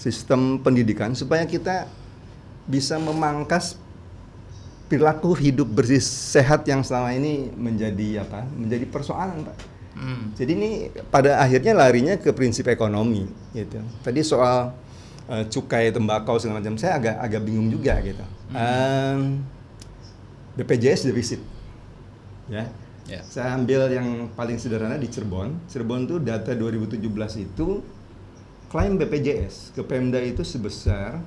sistem pendidikan supaya kita bisa memangkas perilaku hidup bersih sehat yang selama ini menjadi apa? Menjadi persoalan, Pak. Hmm. Jadi ini pada akhirnya larinya ke prinsip ekonomi gitu. Tadi soal eh, cukai tembakau segala macam saya agak agak bingung juga gitu. Em, BPJS defisit. Ya. Ya. Saya ambil yang paling sederhana di Cirebon. Cirebon itu data 2017 itu klaim BPJS ke Pemda itu sebesar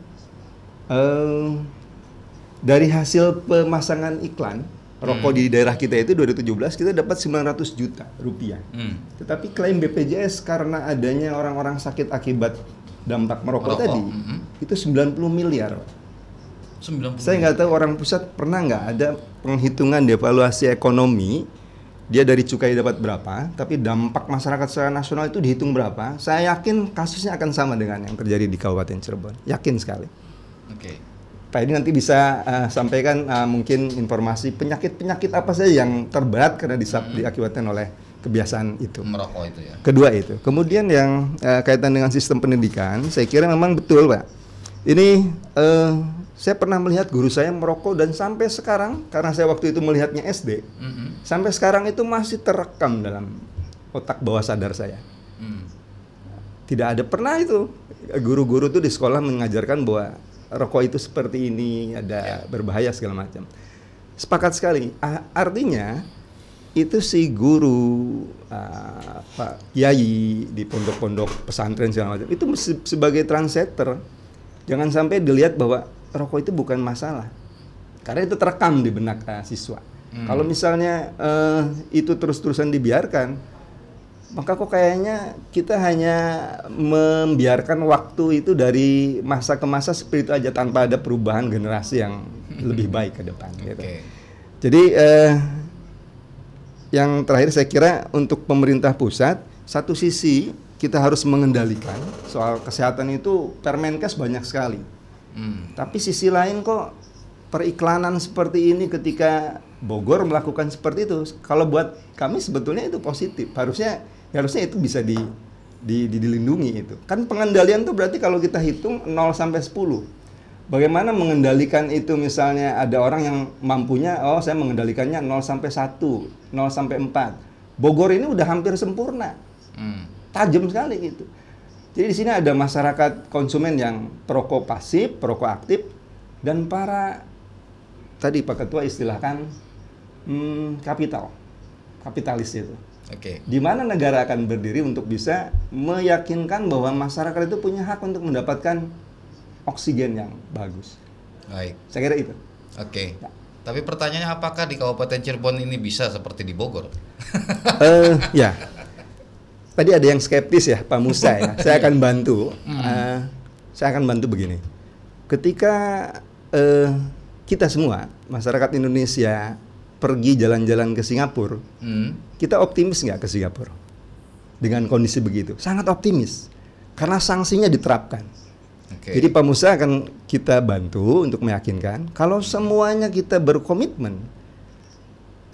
eh, dari hasil pemasangan iklan rokok di daerah kita itu 2017 kita dapat 900 juta rupiah. Hmm. Tetapi klaim BPJS karena adanya orang-orang sakit akibat dampak merokok, Merokok, tadi mhm. itu 90 miliar. Pak. 90. Saya nggak tahu orang pusat pernah nggak ada penghitungan devaluasi ekonomi dia dari cukai dapat berapa, tapi dampak masyarakat secara nasional itu dihitung berapa. Saya yakin kasusnya akan sama dengan yang terjadi di Kabupaten Cirebon. Yakin sekali. Oke. Pak ini nanti bisa uh, sampaikan uh, mungkin informasi penyakit-penyakit apa saja yang terberat karena disab- diakibatkan oleh kebiasaan itu. Merokok itu ya. Kedua itu. Kemudian yang eh, kaitan dengan sistem pendidikan, saya kira memang betul, Pak. Ini eh, saya pernah melihat guru saya merokok dan sampai sekarang karena saya waktu itu melihatnya SD, Mhm. sampai sekarang itu masih terekam dalam otak bawah sadar saya. Hmm. Tidak ada pernah itu guru-guru tuh di sekolah mengajarkan bahwa rokok itu seperti ini, ada berbahaya segala macam. Sepakat sekali. Artinya itu si guru uh, Pak Yai di pondok-pondok pesantren segala macam itu se- sebagai translator jangan sampai dilihat bahwa rokok itu bukan masalah. Karena itu terekam di benak uh, siswa. Kalau misalnya uh, itu terus-terusan dibiarkan maka kok kayaknya kita hanya membiarkan waktu itu dari masa ke masa seperti itu aja tanpa ada perubahan generasi yang lebih baik ke depan gitu. Jadi eh, yang terakhir saya kira untuk pemerintah pusat satu sisi kita harus mengendalikan soal kesehatan itu Permenkes banyak sekali. Hmm. Tapi sisi lain kok periklanan seperti ini ketika Bogor melakukan seperti itu, kalau buat kami sebetulnya itu positif. Harusnya harusnya itu bisa di, di, di- dilindungi itu. Kan pengendalian tuh berarti kalau kita hitung 0 sampai 10. Bagaimana mengendalikan itu misalnya ada orang yang mampunya oh saya mengendalikannya 0 sampai 1, 0 sampai 4. Bogor ini udah hampir sempurna Hmm. tajam sekali gitu. Jadi di sini ada masyarakat konsumen yang perokok pasif, perokok aktif, dan para tadi Pak Ketua istilahkan hmm, kapital, kapitalis itu. Oke. Di mana negara akan berdiri untuk bisa meyakinkan bahwa masyarakat itu punya hak untuk mendapatkan oksigen yang bagus. Baik. Saya kira itu. Oke. Tapi pertanyaannya apakah di Kabupaten Cirebon ini bisa seperti di Bogor? Eh, ya. Tadi ada yang skeptis ya, Pak Musa ya. Saya akan bantu. Eh, saya akan bantu begini. Ketika eh, kita semua masyarakat Indonesia pergi jalan-jalan ke Singapura, Hmm. kita optimis nggak ke Singapura dengan kondisi begitu? Sangat optimis karena sanksinya diterapkan. Oke. Jadi Pak Musa akan kita bantu untuk meyakinkan kalau semuanya kita berkomitmen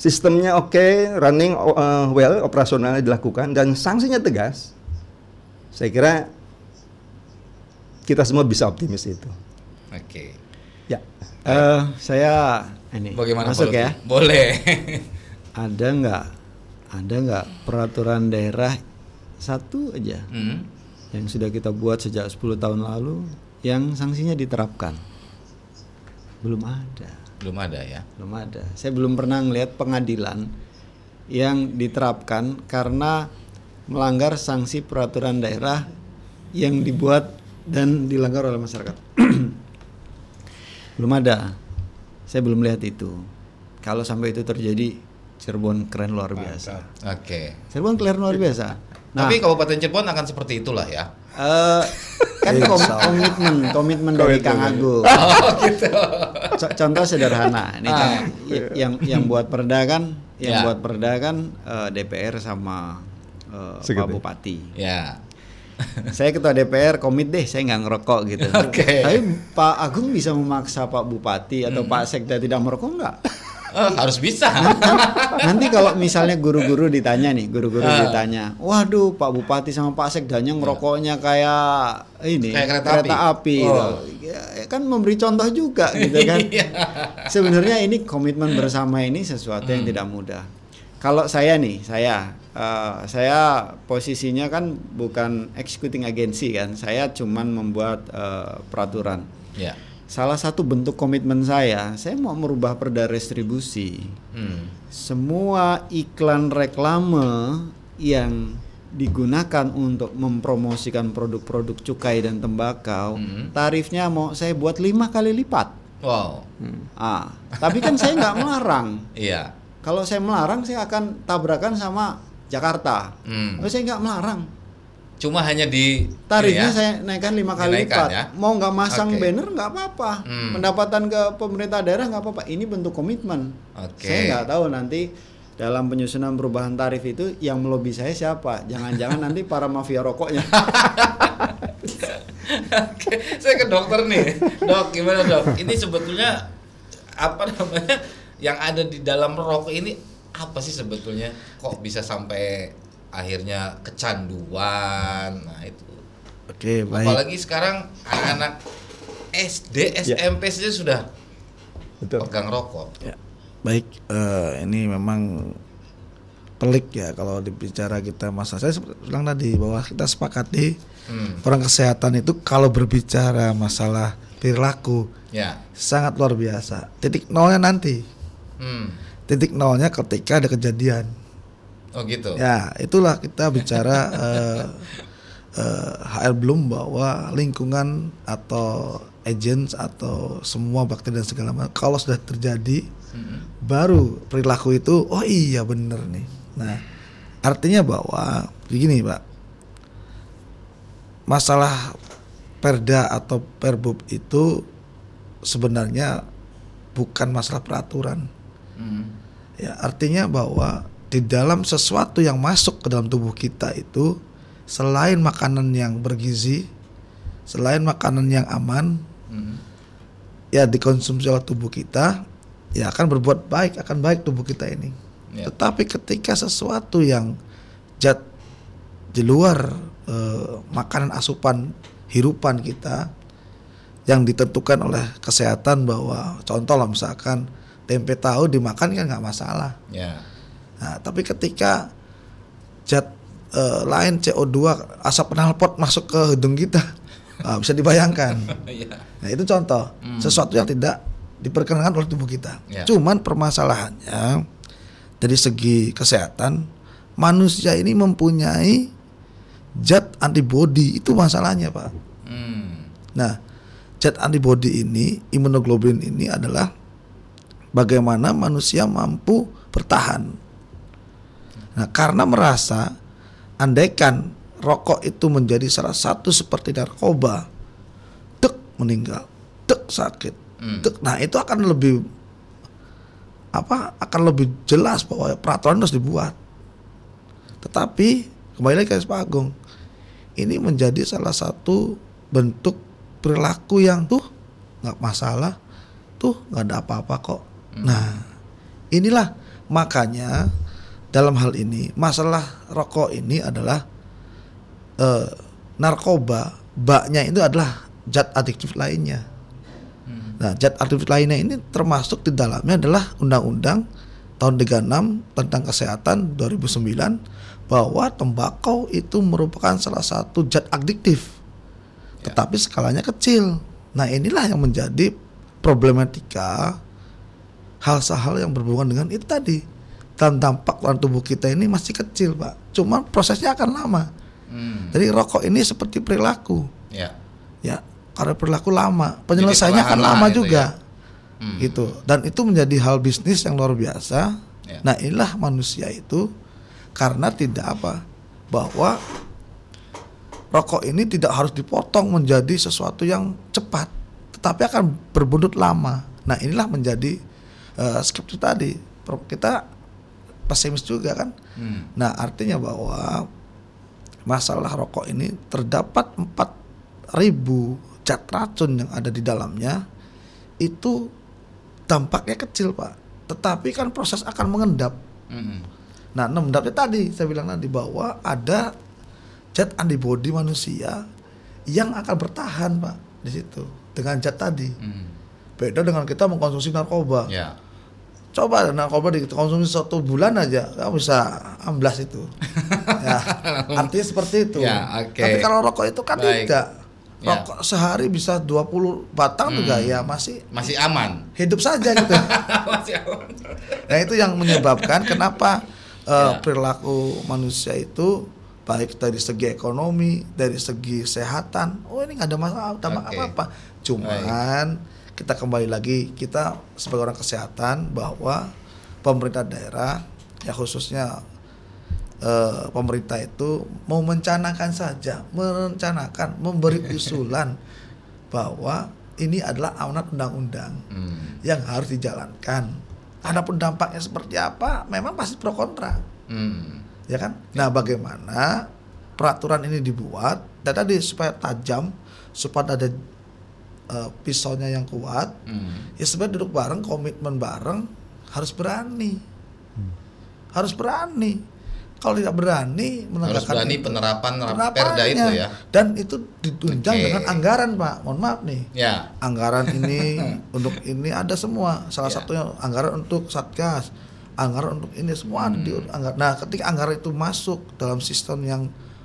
sistemnya oke, running uh, well, operasionalnya dilakukan dan sanksinya tegas. Saya kira kita semua bisa optimis itu. Oke. Ya. Eh, saya ini Bagaimana masuk Pak ya. Lutfi? Boleh. Ada nggak ada nggak peraturan daerah satu aja Hmm. yang sudah kita buat sejak 10 tahun lalu yang sanksinya diterapkan? Belum ada, Belum ada ya. belum ada. Saya belum pernah ngelihat pengadilan yang diterapkan karena melanggar sanksi peraturan daerah yang dibuat dan dilanggar oleh masyarakat. belum ada. Saya belum lihat itu. Kalau sampai itu terjadi, Cirebon keren luar biasa. Oke. Cirebon keren luar biasa. Nah, Tapi Kabupaten Cirebon akan seperti itulah ya. eh, kan kom- komitmen, komitmen dari Kang Agung. Oh gitu. Co- contoh sederhana, ini y- yang yang buat perda kan, Ya. yang buat perda kan eh, DPR sama eh, Pak. Bupati. Ya. saya ketua DPR komit deh, saya nggak ngerokok gitu. Oke. Tapi Pak Agung bisa memaksa Pak Bupati atau Pak Sekda tidak merokok nggak? Eh, harus bisa. Nanti kalau misalnya guru-guru ditanya nih, guru-guru Ah. ditanya, waduh Pak Bupati sama Pak Sekdanya ngerokoknya kayak ini Kayak kereta api, api. gitu. Oh. Ya, kan memberi contoh juga gitu kan. Iya. Sebenarnya ini komitmen bersama ini sesuatu yang tidak mudah. Kalau saya nih, saya eh, saya posisinya kan bukan executing agency kan, saya cuman membuat eh, peraturan. Ya. Salah satu bentuk komitmen saya, saya mau merubah perda restribusi Hmm. semua iklan reklame yang digunakan untuk mempromosikan produk-produk cukai dan tembakau, Hmm. tarifnya mau saya buat lima kali lipat. Wow. Ah, tapi kan saya nggak melarang. Iya. Kalau saya melarang, saya akan tabrakan sama Jakarta. Hmm. Tapi saya nggak melarang. Cuma hanya di Tarifnya ya. saya naikkan lima kali lipat. ya? Mau nggak masang Oke. banner nggak apa-apa. Hmm. Pendapatan ke pemerintah daerah nggak apa-apa. Ini bentuk komitmen. Oke. Saya nggak tahu nanti dalam penyusunan perubahan tarif itu yang melobi saya siapa. Jangan-jangan nanti para mafia rokoknya. Oke, saya ke dokter nih. Dok, gimana dok? Ini sebetulnya apa namanya yang ada di dalam rokok ini apa sih sebetulnya? Kok bisa sampai akhirnya kecanduan? Nah itu. Oke, baik. Apalagi sekarang anak-anak SD, SMP saja sudah Betul. pegang rokok. Ya, baik. eh, ini memang pelik ya kalau dibicara kita masa saya bilang tadi bahwa kita sepakati Hmm. orang kesehatan itu kalau berbicara masalah perilaku Ya. sangat luar biasa. Titik nolnya nanti. Hmm. titik nolnya ketika ada kejadian. Oh gitu. Ya, itulah kita bicara eh, eh, HR belum bahwa lingkungan atau agents atau semua bakteri dan segala macam kalau sudah terjadi baru perilaku itu oh iya bener nih. Nah, artinya bahwa begini, Pak. Masalah perda atau perbub itu sebenarnya bukan masalah peraturan. Hmm. Ya, artinya bahwa di dalam sesuatu yang masuk ke dalam tubuh kita itu selain makanan yang bergizi, selain makanan yang aman, Hmm. ya dikonsumsi oleh tubuh kita, ya akan berbuat baik, akan baik tubuh kita ini. Ya. Tetapi ketika sesuatu yang zat di luar eh, makanan asupan hirupan kita yang ditentukan oleh kesehatan bahwa contoh lah misalkan tempe tahu dimakan kan nggak masalah. Ya. Nah, tapi ketika zat eh, lain CO2 asap knalpot masuk ke hidung kita, ah, bisa dibayangkan. Iya. Nah, itu contoh sesuatu yang tidak diperkenankan oleh tubuh kita. Ya. Cuman permasalahannya dari segi kesehatan manusia ini mempunyai zat antibody itu masalahnya, Pak. Hmm. Nah, zat antibody ini, imunoglobulin ini adalah bagaimana manusia mampu bertahan. Nah, karena merasa andaikan rokok itu menjadi salah satu seperti narkoba, tek meninggal, tek sakit, Hmm. tek. Nah, itu akan lebih apa? Akan lebih jelas bahwa peraturan harus dibuat. Tetapi kembali lagi ke Pak Agung, ini menjadi salah satu bentuk perilaku yang tuh nggak masalah, tuh nggak ada apa-apa kok. Nah, inilah makanya dalam hal ini masalah rokok ini adalah eh, narkoba, baknya itu adalah zat adiktif lainnya. Nah, zat adiktif lainnya ini termasuk di dalamnya adalah Undang-Undang tahun 36 tentang kesehatan 2009 bahwa tembakau itu merupakan salah satu zat adiktif. Tetapi skalanya kecil. Nah, inilah yang menjadi problematika hal-hal yang berhubungan dengan itu tadi. Dan dampak dalam tubuh kita ini masih kecil, Pak. Cuman prosesnya akan lama. Hmm. Jadi rokok ini seperti perilaku. Ya. Ya, karena perilaku lama, penyelesaiannya akan lama juga. Hmm. Gitu. Dan itu menjadi hal bisnis yang luar biasa. Ya. Nah, inilah manusia itu karena tidak apa? Bahwa rokok ini tidak harus dipotong menjadi sesuatu yang cepat, tetapi akan berbuntut lama. Nah, inilah menjadi eh, skeptis tadi. Kita pesimis juga kan. Hmm. Nah, artinya bahwa masalah rokok ini terdapat 4000 zat racun yang ada di dalamnya itu dampaknya kecil, Pak. Tetapi kan proses akan mengendap. Hmm. Nah, mengendapnya tadi saya bilang tadi bahwa ada zat antibody manusia yang akan bertahan, Pak, di situ dengan zat tadi. Hmm. Beda dengan kita mengkonsumsi narkoba. Ya. Coba narkoba dikonsumsi satu bulan aja, kamu bisa amblas itu. ya, artinya seperti itu. Ya, oke. Tapi kalau rokok itu kan Baik. tidak. Ya. Rokok sehari bisa 20 batang juga Hmm. ya masih Masih aman. hidup saja gitu. Masih aman. nah, itu yang menyebabkan kenapa Ya. perilaku manusia itu baik dari segi ekonomi, dari segi kesehatan, oh ini nggak ada masalah, tambah Oke. apa-apa. Cuman kita kembali lagi kita sebagai orang kesehatan bahwa pemerintah daerah ya khususnya eh, pemerintah itu mau mencanakan saja, merencanakan, memberi usulan bahwa ini adalah amanat undang-undang Hmm. yang harus dijalankan. Adapun dampaknya seperti apa, memang pasti pro kontra, Hmm. ya kan? Nah, bagaimana peraturan ini dibuat dan tadi supaya tajam, supaya ada eh, pisaunya yang kuat, Hmm. ya sebenarnya duduk bareng, komitmen bareng, harus berani, harus berani. Kalau tidak berani Harus menegakkan berani itu, penerapan perda itu ya. dan itu ditunjang Oke. dengan anggaran, Pak. Mohon maaf nih Ya. anggaran ini untuk ini ada semua salah Ya. satunya anggaran untuk satgas anggaran untuk ini semua ada di Hmm. anggaran nah ketika anggaran itu masuk dalam sistem yang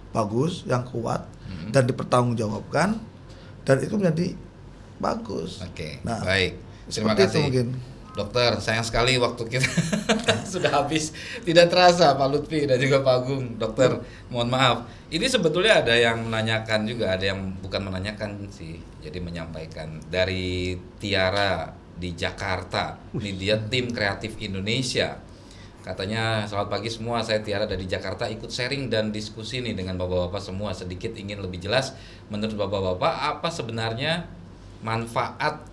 bagus yang kuat Hmm. dan dipertanggungjawabkan dan itu menjadi bagus Oke. Nah, Baik. Terima kasih. mungkin Dokter, sayang sekali waktu kita sudah habis. Tidak terasa Pak Lutfi dan juga Pak Agung. Dokter, mohon maaf. Ini sebetulnya ada yang menanyakan juga, ada yang bukan menanyakan sih. Jadi menyampaikan dari Tiara di Jakarta. Ini dia tim kreatif Indonesia. Katanya selamat pagi semua, saya Tiara dari Jakarta ikut sharing dan diskusi nih dengan bapak-bapak semua sedikit ingin lebih jelas menurut bapak-bapak apa sebenarnya manfaat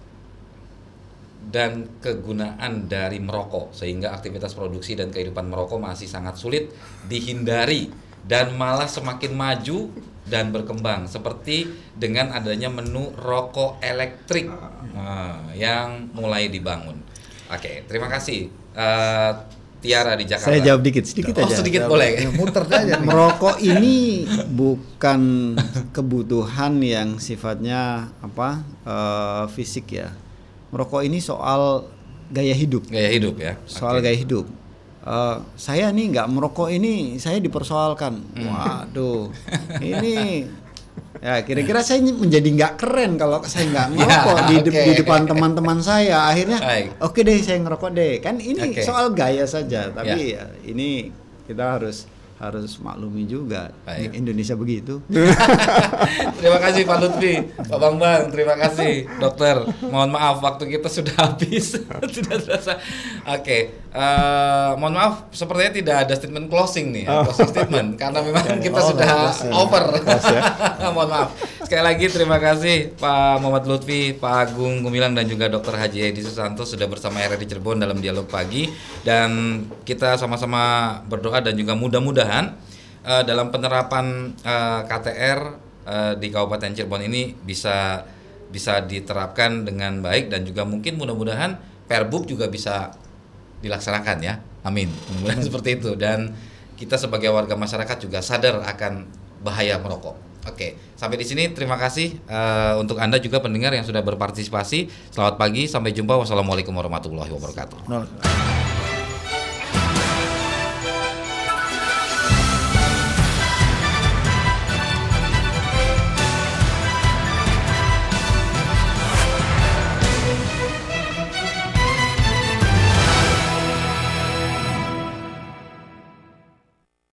dan kegunaan dari merokok sehingga aktivitas produksi dan kehidupan merokok masih sangat sulit dihindari dan malah semakin maju dan berkembang seperti dengan adanya menu rokok elektrik nah, yang mulai dibangun. Oke, terima kasih uh, Tiara di Jakarta. Saya jawab dikit, sedikit oh, aja. sedikit boleh. Ya, muter aja nih. Merokok ini bukan kebutuhan yang sifatnya apa eh, fisik ya. Merokok ini soal gaya hidup. Gaya hidup ya. soal Oke. gaya hidup. Eh, saya nih nggak merokok ini saya dipersoalkan. Hmm. Waduh, ini ya kira-kira saya menjadi nggak keren kalau saya nggak merokok di, de- Ya, oke. di depan teman-teman saya. Akhirnya oke deh saya ngerokok deh. Kan ini Oke. soal gaya saja. Tapi ya, ini kita harus harus maklumi juga Baik. Indonesia begitu. terima kasih Pak Lutfi, Pak Bambang, terima kasih dokter. Mohon maaf waktu kita sudah habis, tidak terasa. Oke, eh, mohon maaf, sepertinya tidak ada statement closing nih, ya, closing statement karena memang kita Oh, sudah over. mohon maaf. Sekali lagi terima kasih Pak Muhammad Lutfi, Pak Agung Gumilang dan juga Dokter Haji Edi Susanto sudah bersama RRI Cirebon dalam dialog pagi dan kita sama-sama berdoa dan juga mudah-mudahan eh, dalam penerapan eh, KTR eh, di Kabupaten Cirebon ini bisa bisa diterapkan dengan baik dan juga mungkin mudah-mudahan Perbub juga bisa dilaksanakan ya. Amin. Mudah-mudahan seperti itu dan kita sebagai warga masyarakat juga sadar akan bahaya merokok. Oke, sampai di sini terima kasih eh, untuk Anda juga pendengar yang sudah berpartisipasi. Selamat pagi, sampai jumpa. Wassalamualaikum warahmatullahi wabarakatuh.